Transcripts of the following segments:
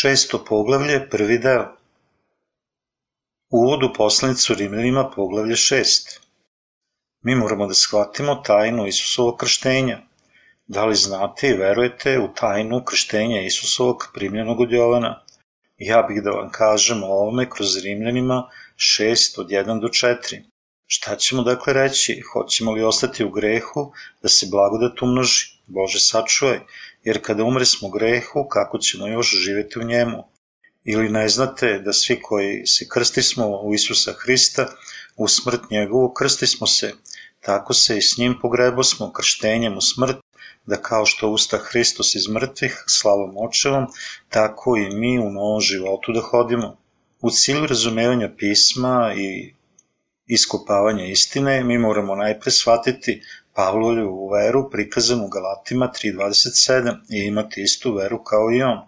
Šesto poglavlje, prvi deo. Uvod u poslanicu Rimljanima, poglavlje šest. Mi moramo da shvatimo tajnu Isusovog krštenja. Da li znate i verujete u tajnu krštenja Isusovog primljenog od Jovana? Ja bih da vam kažem o ovome kroz Rimljanima 6 od 1 do 4. Šta ćemo dakle reći? Hoćemo li ostati u grehu da se blagodat umnoži? Bože sačuvaj, jer kada umre smo grehu, kako ćemo još živeti u njemu? Ili ne znate da svi koji se krsti smo u Isusa Hrista, u smrt njegovu krsti smo se, tako se i s njim pogrebo smo krštenjem u smrt, da kao što usta Hristos iz mrtvih, slavom očevom, tako i mi u novom životu da hodimo. U cilju razumevanja pisma i iskopavanja istine, mi moramo najpre shvatiti Pavlovu veru prikazanu u Galatima 3.27 i imati istu veru kao i on.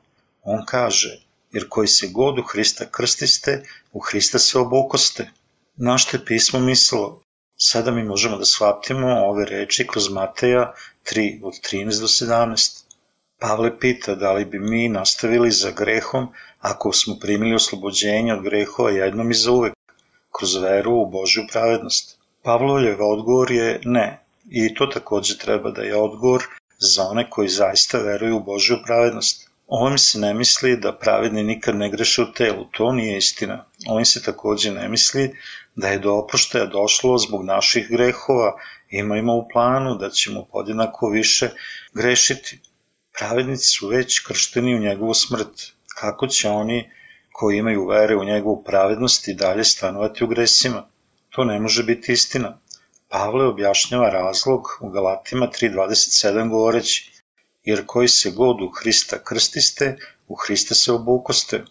On kaže, jer koji se god u Hrista krstiste, u Hrista se obukoste. Na što je pismo mislilo? Sada mi možemo da shvatimo ove reči kroz Mateja 3 od 13 do 17. Pavle pita da li bi mi nastavili za grehom ako smo primili oslobođenje od grehova jednom i za uvek, kroz veru u Božju pravednost. Pavlovljev odgovor je ne, i to takođe treba da je odgovor za one koji zaista veruju u Božju pravednost. Ovim se ne misli da pravedni nikad ne greše u telu, to nije istina. Ovim se takođe ne misli da je do oproštaja došlo zbog naših grehova, imajmo u planu da ćemo podjednako više grešiti. Pravednici su već kršteni u njegovu smrt. Kako će oni koji imaju vere u njegovu pravednost i dalje stanovati u gresima? To ne može biti istina. Pavle objašnjava razlog u Galatima 3.27 govoreći jer koji se god u Hrista krstiste, u Hrista se obukoste.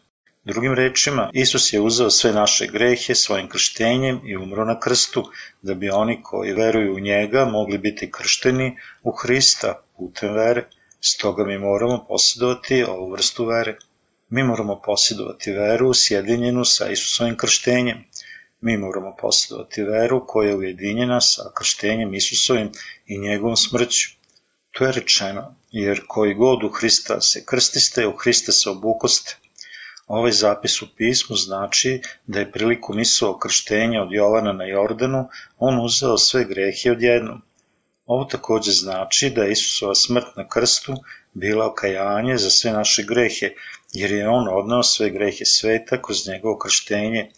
Drugim rečima, Isus je uzeo sve naše grehe svojim krštenjem i umro na krstu, da bi oni koji veruju u njega mogli biti kršteni u Hrista putem vere. Stoga mi moramo posjedovati ovu vrstu vere. Mi moramo posjedovati veru sjedinjenu sa Isusovim krštenjem. Mi moramo posjedovati veru koja je ujedinjena sa krštenjem Isusovim i njegovom smrću. To je rečeno, jer koji god u Hrista se krstiste, u Hrista se obukoste. Ovaj zapis u pismu znači da je prilikom Isusovog krštenja od Jovana na Jordanu on uzeo sve grehe odjednom. Ovo takođe znači da je Isusova smrt na krstu bila okajanje za sve naše grehe, jer je on odnao sve grehe sveta kroz njegovo krštenje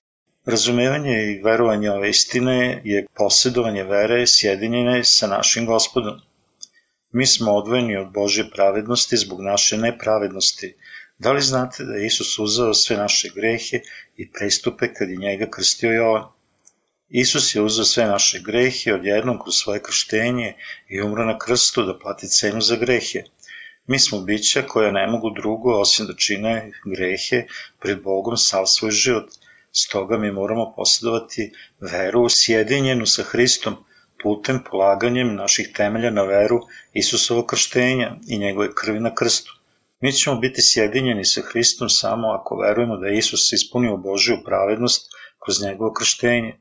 Razumevanje i verovanje ove istine je posjedovanje vere sjedinjene sa našim gospodom. Mi smo odvojeni od Božje pravednosti zbog naše nepravednosti. Da li znate da je Isus uzeo sve naše grehe i prestupe kad je njega krstio Jovan? Isus je uzeo sve naše grehe odjednom kroz svoje krštenje i umro na krstu da plati cenu za grehe. Mi smo bića koja ne mogu drugo osim da čine grehe pred Bogom sav svoj život – Stoga mi moramo posjedovati veru sjedinjenu sa Hristom putem polaganjem naših temelja na veru Isusovog krštenja i njegove krvi na krstu. Mi ćemo biti sjedinjeni sa Hristom samo ako verujemo da je Isus ispunio Božiju pravednost kroz njegovo krštenje.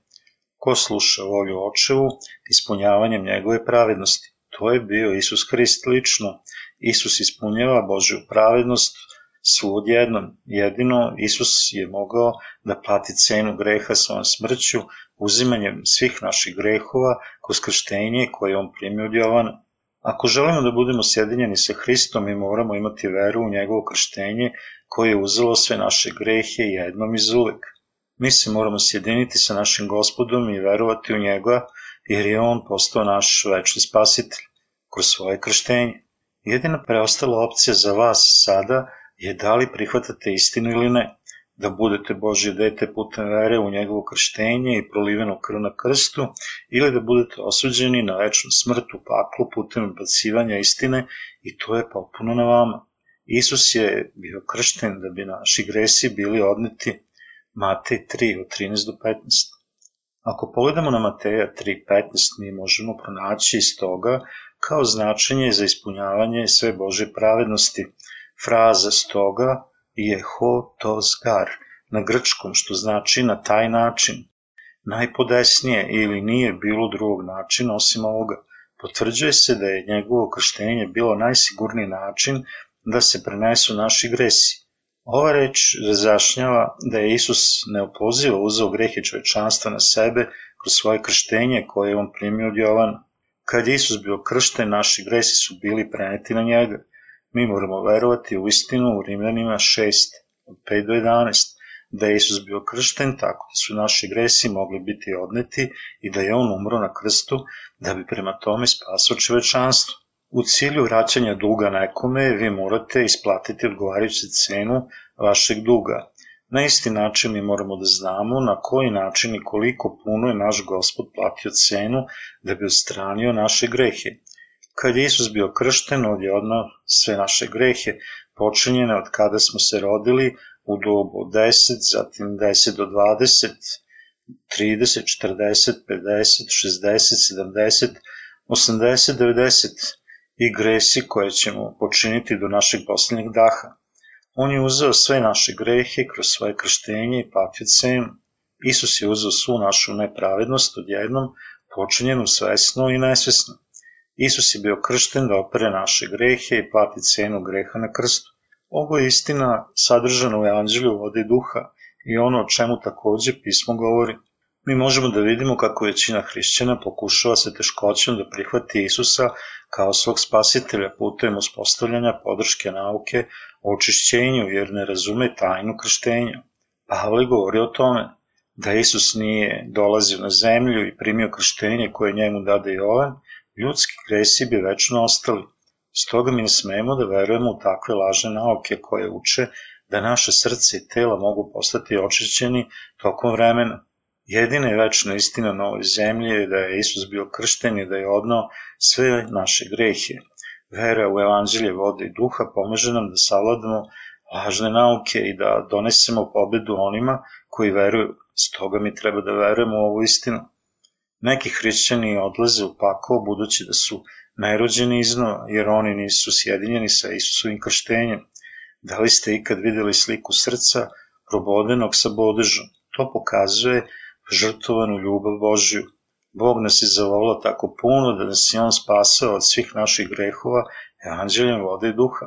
Ko sluša volju očevu ispunjavanjem njegove pravednosti? To je bio Isus Hrist lično. Isus ispunjava Božju pravednost svud jednom. Jedino Isus je mogao da plati cenu greha svojom smrću, uzimanjem svih naših grehova kroz krštenje koje on primio od Jovana. Ako želimo da budemo sjedinjeni sa Hristom, mi moramo imati veru u njegovo krštenje koje je uzelo sve naše grehe jednom iz uvek. Mi se moramo sjediniti sa našim gospodom i verovati u njega, jer je on postao naš večni spasitelj kroz svoje krštenje. Jedina preostala opcija za vas sada je da li prihvatate istinu ili ne, da budete Božje dete putem vere u njegovo krštenje i proliveno krv na krstu, ili da budete osuđeni na večnu smrt u paklu putem bacivanja istine i to je potpuno na vama. Isus je bio kršten da bi naši gresi bili odneti Matej 3 od 13 do 15. Ako pogledamo na Mateja 3.15, mi možemo pronaći iz toga kao značenje za ispunjavanje sve Bože pravednosti, Fraza stoga je ho tos gar na grčkom, što znači na taj način. Najpodesnije ili nije bilo drugog načina osim ovoga. Potvrđuje se da je njegovo krštenje bilo najsigurniji način da se prenesu naši gresi. Ova reč razjašnjava da je Isus neopozivo uzeo grehe čovečanstva na sebe kroz svoje krštenje koje je on primio od Jovana. Kad je Isus bio kršten, naši gresi su bili preneti na njega. Mi moramo verovati u istinu u Rimljanima 6, od 5 do 11, da je Isus bio kršten tako da su naši gresi mogli biti odneti i da je on umro na krstu da bi prema tome spasao čovečanstvo. U cilju vraćanja duga nekome vi morate isplatiti odgovarajuću cenu vašeg duga. Na isti način mi moramo da znamo na koji način i koliko puno je naš gospod platio cenu da bi odstranio naše grehe. Kad je Isus bio kršten, od je sve naše grehe počinjene od kada smo se rodili u dobu od 10, zatim 10 do 20, 30, 40, 50, 60, 70, 80, 90 i gresi koje ćemo počiniti do našeg poslednjeg daha. On je uzeo sve naše grehe kroz svoje krštenje i cenu. Isus je uzeo svu našu nepravednost odjednom, počinjenu svesno i nesvesno. Isus je bio kršten da opere naše grehe i plati cenu greha na krstu. Ovo je istina sadržana u evanđelju vode duha i ono o čemu takođe pismo govori. Mi možemo da vidimo kako većina hrišćana pokušava se teškoćom da prihvati Isusa kao svog spasitelja putem uspostavljanja podrške nauke o očišćenju jer ne razume tajnu krštenja. Pavle govori o tome da Isus nije dolazio na zemlju i primio krštenje koje njemu dade Jovan, ljudski gresi bi večno ostali. Stoga mi ne smemo da verujemo u takve lažne nauke koje uče da naše srce i tela mogu postati očišćeni tokom vremena. Jedina je večna istina na ovoj zemlji je da je Isus bio kršten i da je odnao sve naše grehe. Vera u evanđelje vode i duha pomaže nam da savladamo lažne nauke i da donesemo pobedu onima koji veruju. Stoga mi treba da verujemo u ovu istinu. Neki hrišćani odlaze u pakao budući da su nerođeni iznova, jer oni nisu sjedinjeni sa Isusovim krštenjem. Da li ste ikad videli sliku srca probodenog sa bodežom? To pokazuje žrtovanu ljubav Božju. Bog nas je zavolao tako puno da nas je On spasao od svih naših grehova evanđeljem vode i duha.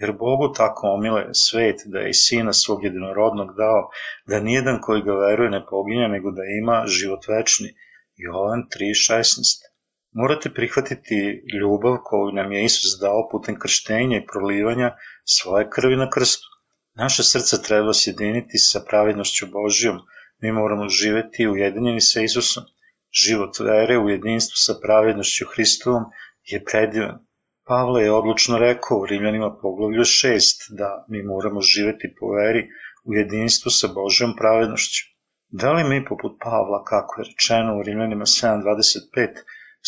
Jer Bogu tako omile svet da je i sina svog jedinorodnog dao, da nijedan koji ga veruje ne poginja, nego da ima život večni. Jovan 3.16 Morate prihvatiti ljubav koju nam je Isus dao putem krštenja i prolivanja svoje krvi na krstu. Naše srce treba sjediniti sa pravednošću Božijom, mi moramo živeti ujedinjeni sa Isusom. Život vere u jedinstvu sa pravednošću Hristovom je predivan. Pavle je odlučno rekao u Rimljanima poglavlju 6 da mi moramo živeti po veri u jedinstvu sa Božjom pravednošću. Da li mi poput Pavla, kako je rečeno u Rimljanima 7.25,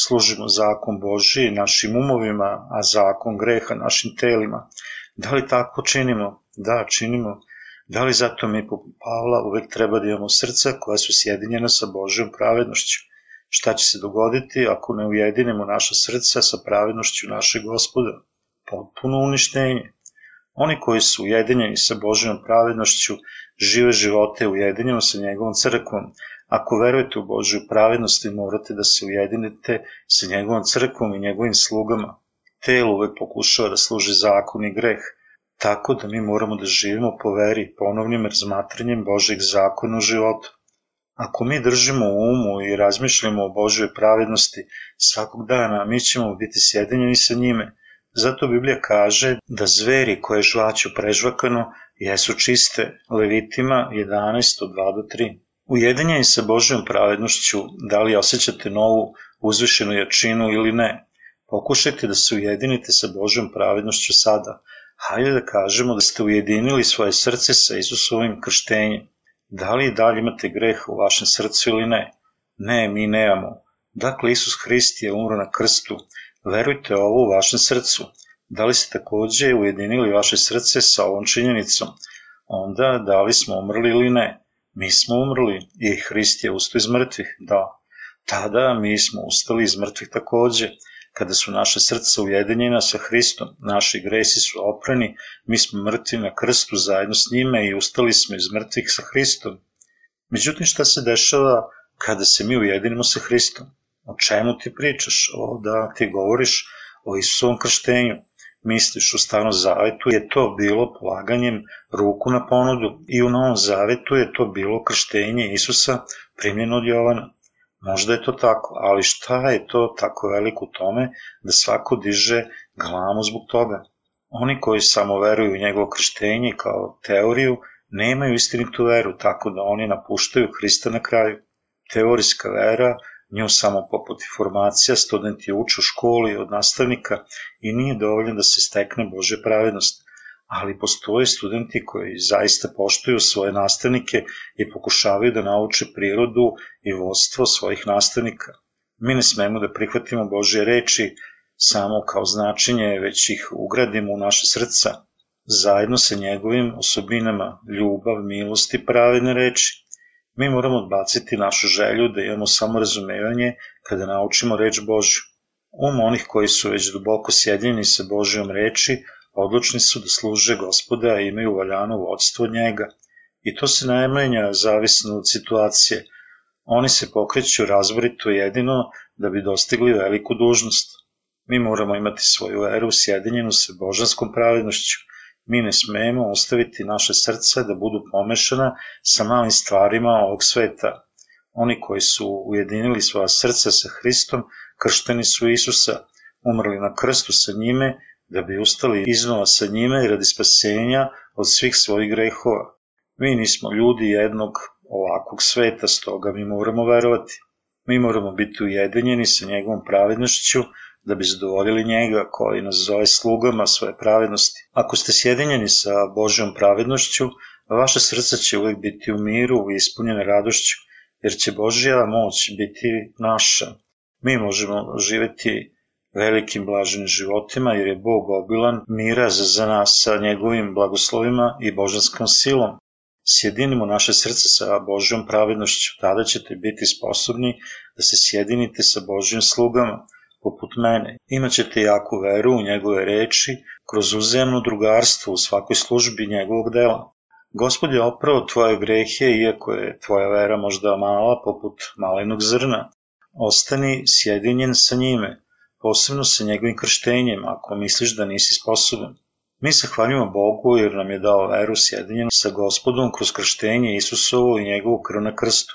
služimo zakon Boži našim umovima, a zakon greha našim telima. Da li tako činimo? Da, činimo. Da li zato mi poput Pavla uvek treba da imamo srca koja su sjedinjena sa Božjom pravednošću? Šta će se dogoditi ako ne ujedinimo naša srca sa pravednošću našeg gospoda? Potpuno uništenje. Oni koji su ujedinjeni sa Božjom pravednošću žive živote ujedinjeno sa njegovom crkvom, Ako verujete u Božju pravednost, morate da se ujedinite sa njegovom crkvom i njegovim slugama. Telo uvek pokušava da služi zakon i greh, tako da mi moramo da živimo po veri ponovnim razmatranjem Božeg zakona u životu. Ako mi držimo u umu i razmišljamo o Božoj pravednosti svakog dana, mi ćemo biti sjedinjeni sa njime. Zato Biblija kaže da zveri koje žvaću prežvakano jesu čiste, Levitima 11 od 2 do 3. Ujedinjeni sa Božjom pravednošću, da li osjećate novu uzvišenu jačinu ili ne, pokušajte da se ujedinite sa Božjom pravednošću sada. Hajde da kažemo da ste ujedinili svoje srce sa Isusovim krštenjem. Da li dalje imate greh u vašem srcu ili ne? Ne, mi nemamo. Dakle, Isus Hrist je umro na krstu. Verujte ovo u vašem srcu. Da li ste takođe ujedinili vaše srce sa ovom činjenicom? Onda, da li smo umrli ili ne? Mi smo umrli i Hrist je ustao iz mrtvih, da. Tada mi smo ustali iz mrtvih takođe. Kada su naše srca ujedinjena sa Hristom, naši gresi su oprani, mi smo mrtvi na krstu zajedno s njime i ustali smo iz mrtvih sa Hristom. Međutim, šta se dešava kada se mi ujedinimo sa Hristom? O čemu ti pričaš? O da ti govoriš o Isusovom krštenju. misliš u starom zavetu je to bilo polaganjem ruku na ponudu i u novom zavetu je to bilo krštenje Isusa primljeno od Jovana. Možda je to tako, ali šta je to tako veliko u tome da svako diže glamu zbog toga? Oni koji samo veruju u njegovo krštenje kao teoriju, nemaju istinitu veru, tako da oni napuštaju Hrista na kraju. Teorijska vera, nju samo poput informacija, studenti uče u školi od nastavnika i nije dovoljno da se stekne Bože pravednost, ali postoje studenti koji zaista poštuju svoje nastavnike i pokušavaju da nauče prirodu i vodstvo svojih nastavnika. Mi ne smemo da prihvatimo Božje reči samo kao značenje, već ih ugradimo u naše srca, zajedno sa njegovim osobinama, ljubav, milost i pravedne reči. Mi moramo odbaciti našu želju da imamo samo razumevanje kada naučimo reč Božju. Um onih koji su već duboko sjedljeni sa Božjom reči, odlučni su da služe gospoda i imaju valjano vodstvo od njega. I to se najmenja zavisno od situacije. Oni se pokreću razborito jedino da bi dostigli veliku dužnost. Mi moramo imati svoju veru sjedinjenu sa božanskom pravednošću. Mi ne smemo ostaviti naše srce da budu pomešana sa malim stvarima ovog sveta. Oni koji su ujedinili svoja srca sa Hristom, kršteni su Isusa, umrli na krstu sa njime, da bi ustali iznova sa njime i radi spasenja od svih svojih grehova. Mi nismo ljudi jednog ovakvog sveta, stoga mi moramo verovati. Mi moramo biti ujedinjeni sa njegovom pravednošću, da bi zadovoljili njega koji nas zove slugama svoje pravednosti. Ako ste sjedinjeni sa Božjom pravednošću, vaše srce će uvek biti u miru i ispunjene radošću, jer će Božja moć biti naša. Mi možemo živeti velikim blaženim životima, jer je Bog obilan mira za nas sa njegovim blagoslovima i božanskom silom. Sjedinimo naše srce sa Božjom pravednošću, tada ćete biti sposobni da se sjedinite sa Božjim slugama, poput mene. Imaćete jaku veru u njegove reči kroz uzemno drugarstvo u svakoj službi njegovog dela. Gospod je oprao tvoje grehe, iako je tvoja vera možda mala, poput malenog zrna. Ostani sjedinjen sa njime, posebno sa njegovim krštenjem, ako misliš da nisi sposoban. Mi se hvaljujemo Bogu jer nam je dao veru sjedinjenu sa gospodom kroz krštenje Isusovo i njegovu krv na krstu.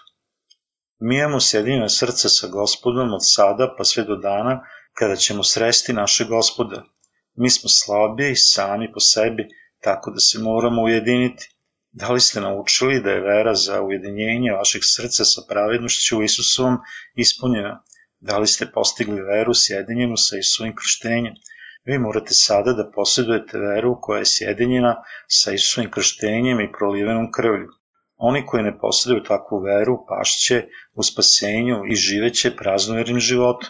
Mi imamo sjedinjeno srce sa gospodom od sada pa sve do dana kada ćemo sresti naše gospoda. Mi smo slabi sami po sebi, tako da se moramo ujediniti. Da li ste naučili da je vera za ujedinjenje vašeg srca sa pravednošću Isusovom ispunjena? Da li ste postigli veru sjedinjenu sa Isusovim krštenjem? Vi morate sada da posjedujete veru koja je sjedinjena sa Isusovim krštenjem i prolivenom krvlju. Oni koji ne posjeduju takvu veru pašće u spasenju i živeće praznovernim životom.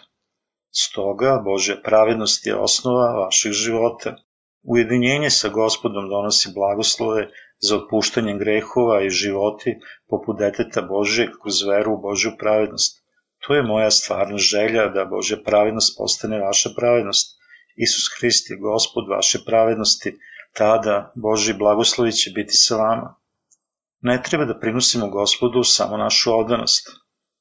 Stoga, Božja pravednost je osnova vašeg života. Ujedinjenje sa gospodom donosi blagoslove za otpuštanje grehova i životi poput deteta Božje kroz veru u Božju pravednost. To je moja stvarna želja da Božja pravednost postane vaša pravednost. Isus Hrist je gospod vaše pravednosti, tada Boži blagoslovi će biti sa vama. Ne treba da prinosimo gospodu samo našu odanost.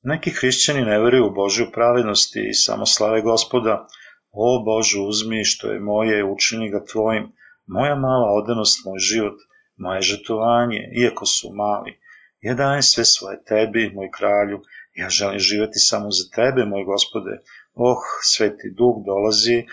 Neki hrišćani ne veruju u Božju pravednost i samo slave gospoda, o Bože uzmi što je moje, učini ga tvojim, moja mala odanost, moj život, moje žetovanje, iako su mali. Ja dajem sve svoje tebi, moj kralju, ja želim živeti samo za tebe, moj gospode. Oh, sveti duh dolazi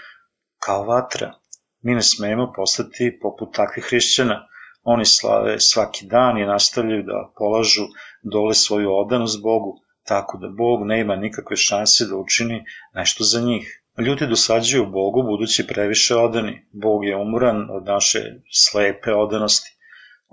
kao vatra. Mi ne smemo postati poput takvih hrišćana. Oni slave svaki dan i nastavljaju da polažu dole svoju odanost Bogu, tako da Bog ne ima nikakve šanse da učini nešto za njih. Ljudi dosađuju Bogu budući previše odani. Bog je umoran od naše slepe odanosti.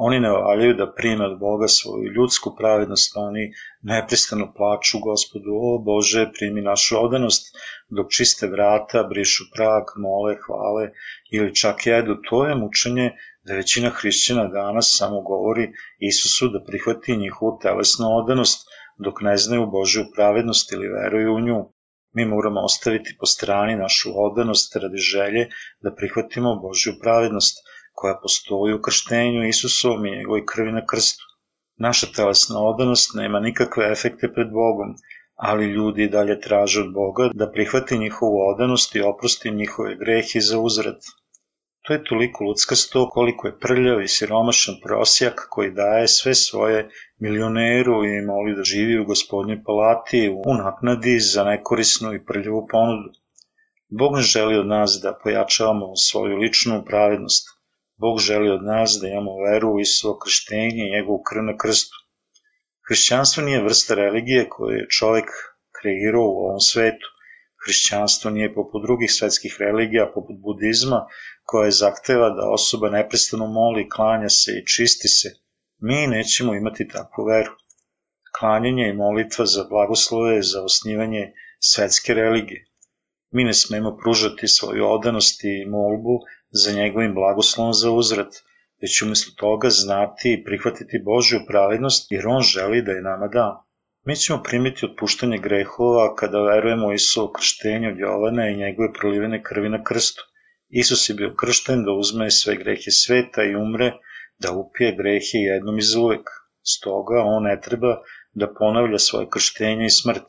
Oni ne valjaju da prime od Boga svoju ljudsku pravednost, oni nepristano plaču gospodu, o Bože, primi našu odanost, dok čiste vrata, brišu prag, mole, hvale ili čak jedu. To je mučenje da većina hrišćana danas samo govori Isusu da prihvati njihovu telesnu odanost, dok ne znaju Božju pravednost ili veruju u nju. Mi moramo ostaviti po strani našu odanost radi želje da prihvatimo Božju pravednost, koja postoji u krštenju Isusovom i njegovoj krvi na krstu. Naša telesna odanost nema nikakve efekte pred Bogom, ali ljudi dalje traže od Boga da prihvati njihovu odanost i oprosti njihove grehe za uzrad. To je toliko ludskasto koliko je prljav i siromašan prosjak koji daje sve svoje milioneru i moli da živi u gospodnjoj palati u naknadi za nekorisnu i prljavu ponudu. Bog ne želi od nas da pojačavamo svoju ličnu pravednost. Bog želi od nas da imamo veru u Isuo krštenje i njegovu krv na krstu. Hrišćanstvo nije vrsta religije koju je čovek kreirao u ovom svetu. Hrišćanstvo nije poput drugih svetskih religija, poput budizma, koja zahteva da osoba neprestano moli, klanja se i čisti se. Mi nećemo imati takvu veru. Klanjanje i molitva za blagoslove, za osnivanje svetske religije. Mi ne smemo pružati svoju odanost i molbu za njegovim blagoslovom za uzrat, već umesto toga znati i prihvatiti Božju pravednost, jer On želi da je nama da. Mi ćemo primiti otpuštanje grehova kada verujemo u Isuo krštenje od Jovana i njegove prolivene krvi na krstu. Isus je bio kršten da uzme sve grehe sveta i umre, da upije grehe jednom iz uvek. Stoga on ne treba da ponavlja svoje krštenje i smrt.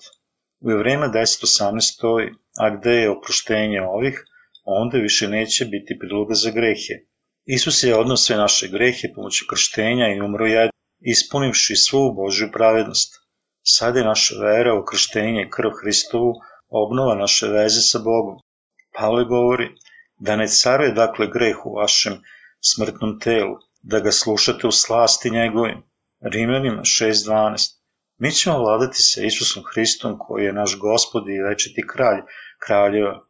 U Evrema 10.18 stoji, a gde je oproštenje ovih, onda više neće biti priloga za grehe. Isus je odnos sve naše grehe pomoću krštenja i umro je ispunivši svu Božju pravednost. Sad je naša vera u krštenje krv Hristovu obnova naše veze sa Bogom. Pavle govori da ne caruje dakle greh u vašem smrtnom telu, da ga slušate u slasti njegovim. Rimljanima 6.12 Mi ćemo vladati sa Isusom Hristom koji je naš gospod i večiti kralj, kraljeva.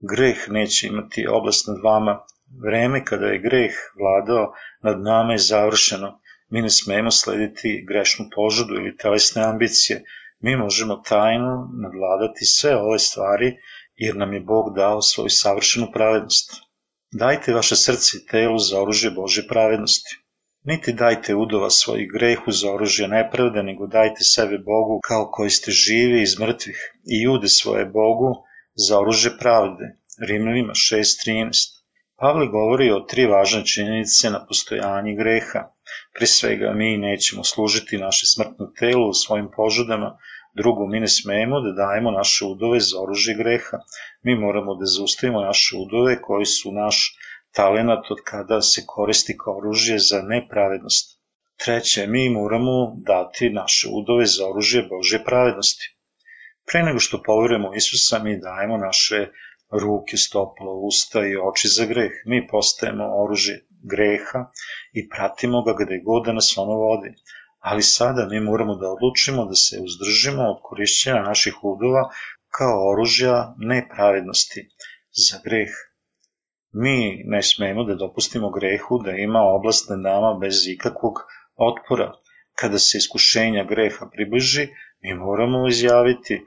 Greh neće imati oblast nad vama. Vreme kada je greh vladao nad nama je završeno. Mi ne smemo slediti grešnu požudu ili telesne ambicije. Mi možemo tajno nadvladati sve ove stvari jer nam je Bog dao svoju savršenu pravednost. Dajte vaše srce i telu za oružje Bože pravednosti. Niti dajte udova svojih grehu za oružje nepravde, nego dajte sebe Bogu kao koji ste živi iz mrtvih i ude svoje Bogu za oružje pravde. Rimljanima 6.13 Pavle govori o tri važne činjenice na postojanje greha. Pre svega, mi nećemo služiti naše smrtno telo u svojim požudama, Drugo, mi ne smemo da dajemo naše udove za oružje greha. Mi moramo da zaustavimo naše udove koji su naš talenat od kada se koristi kao oružje za nepravednost. Treće, mi moramo dati naše udove za oružje Božje pravednosti. Pre nego što poverujemo Isusa, mi dajemo naše ruke, stopalo, usta i oči za greh. Mi postajemo oružje greha i pratimo ga gde god da nas ono vodi. Ali sada mi moramo da odlučimo da se uzdržimo od korišćenja naših udova kao oružja nepravednosti za greh. Mi ne smemo da dopustimo grehu da ima oblast nad nama bez ikakvog otpora. Kada se iskušenja greha približi, mi moramo izjaviti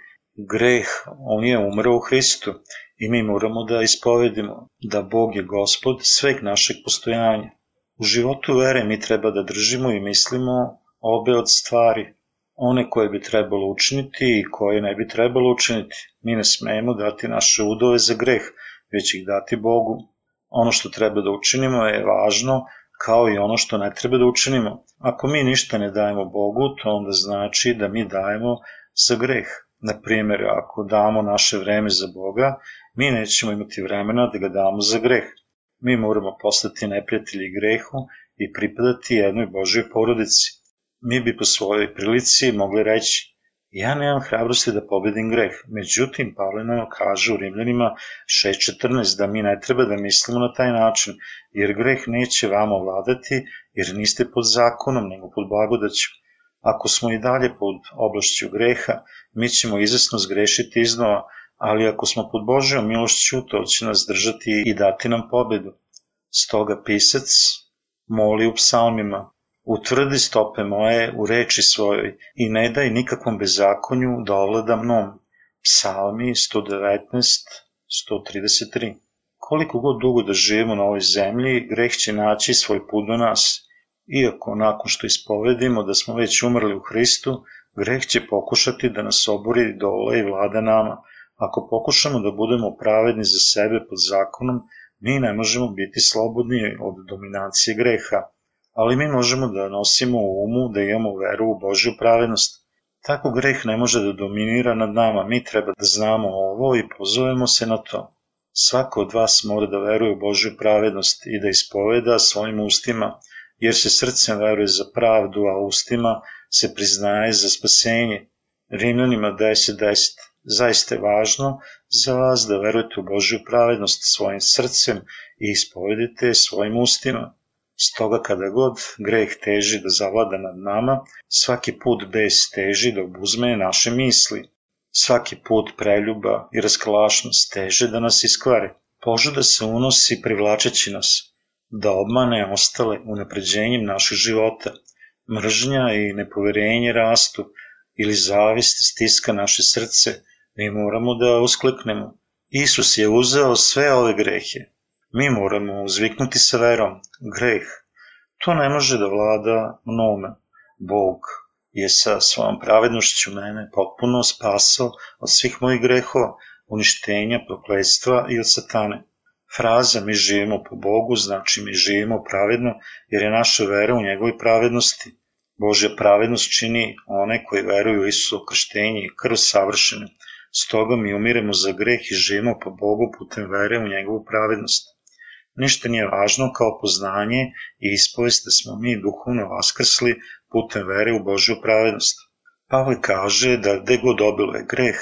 greh, on je umrao u Hristu i mi moramo da ispovedimo da Bog je gospod sveg našeg postojanja. U životu vere mi treba da držimo i mislimo obe od stvari, one koje bi trebalo učiniti i koje ne bi trebalo učiniti. Mi ne smemo dati naše udove za greh, već ih dati Bogu. Ono što treba da učinimo je važno, kao i ono što ne treba da učinimo. Ako mi ništa ne dajemo Bogu, to onda znači da mi dajemo za greh. Na primjer, ako damo naše vreme za Boga, mi nećemo imati vremena da ga damo za greh. Mi moramo postati neprijatelji grehu i pripadati jednoj Božoj porodici mi bi po svojoj prilici mogli reći ja nemam hrabrosti da pobedim greh. Međutim, Pavle nam kaže u Rimljanima 6.14 da mi ne treba da mislimo na taj način, jer greh neće vama vladati, jer niste pod zakonom, nego pod blagodaću. Ako smo i dalje pod oblašću greha, mi ćemo izvesno zgrešiti iznova, ali ako smo pod Božjom milošću, to će nas držati i dati nam pobedu. Stoga pisac moli u psalmima, Utvrdi stope moje u reči svojoj i ne daj nikakvom bezakonju da ovlada mnom. Psalmi 119, 133 Koliko god dugo da živimo na ovoj zemlji, greh će naći svoj put do nas. Iako nakon što ispovedimo da smo već umrli u Hristu, greh će pokušati da nas obori dole i vlada nama. Ako pokušamo da budemo pravedni za sebe pod zakonom, mi ne možemo biti slobodni od dominacije greha ali mi možemo da nosimo u umu da imamo veru u Božju pravednost. Tako greh ne može da dominira nad nama, mi treba da znamo ovo i pozovemo se na to. Svako od vas mora da veruje u Božju pravednost i da ispoveda svojim ustima, jer se srcem veruje za pravdu, a ustima se priznaje za spasenje. Rimljanima 10.10. Zaista je važno za vas da verujete u Božju pravednost svojim srcem i ispovedite svojim ustima. Stoga kada god greh teži da zavlada nad nama, svaki put bez teži da obuzme naše misli. Svaki put preljuba i rasklašnost teže da nas iskvare. Požuda se unosi privlačeći nas, da obmane ostale unapređenjem naših života. Mržnja i nepoverenje rastu ili zavist stiska naše srce, mi moramo da uskliknemo. Isus je uzeo sve ove grehe. Mi moramo uzviknuti sa verom. Greh. To ne može da vlada mnome. Bog je sa svojom pravednošću mene potpuno spasao od svih mojih grehova, uništenja, prokledstva i od satane. Fraza mi živimo po Bogu znači mi živimo pravedno jer je naša vera u njegovoj pravednosti. Božja pravednost čini one koji veruju u Isusu krštenje i krv savršenu. Stoga mi umiremo za greh i živimo po Bogu putem vere u njegovu pravednost. Ništa nije važno kao poznanje i ispovest da smo mi duhovno vaskrsli putem vere u Božju pravednost. Pavle kaže da gde god obiluje greh,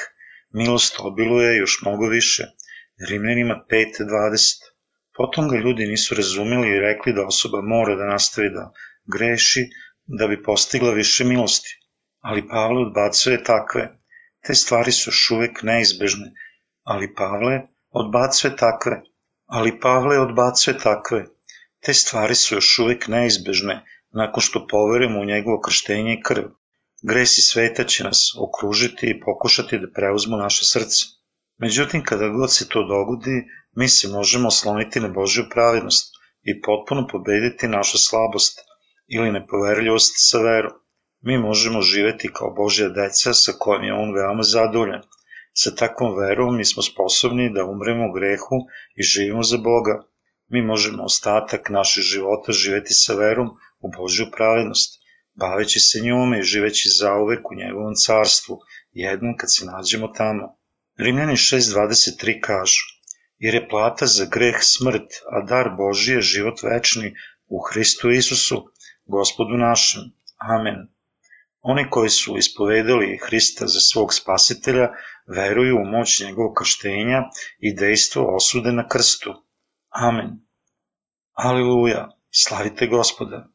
milost obiluje još mnogo više. Rimljanima 5.20. Potom ga ljudi nisu razumeli i rekli da osoba mora da nastavi da greši da bi postigla više milosti. Ali Pavle odbacuje takve. Te stvari su još uvek neizbežne, ali Pavle odbacuje takve. Ali Pavle odbacuje takve. Te stvari su još uvek neizbežne, nakon što poverujemo u njegovo krštenje i krv. Gresi sveta će nas okružiti i pokušati da preuzmu naše srce. Međutim, kada god se to dogodi, mi se možemo osloniti na Božju pravednost i potpuno pobediti našu slabost ili nepoverljivost sa verom. Mi možemo živeti kao Božja deca sa kojim je On veoma zadovoljan. Sa takvom verom mi smo sposobni da umremo u grehu i živimo za Boga. Mi možemo ostatak našeg života živeti sa verom u Božju pravednost, baveći se njome i živeći zauvek u njegovom carstvu, jednom kad se nađemo tamo. Rimljani 6.23 kažu, jer je plata za greh smrt, a dar Božji je život večni u Hristu Isusu, gospodu našem. Amen. Oni koji su ispovedali Hrista za svog spasitelja, veruju u moć njegovog krštenja i dejstvo osude na krstu. Amen. Aleluja, slavite gospoda.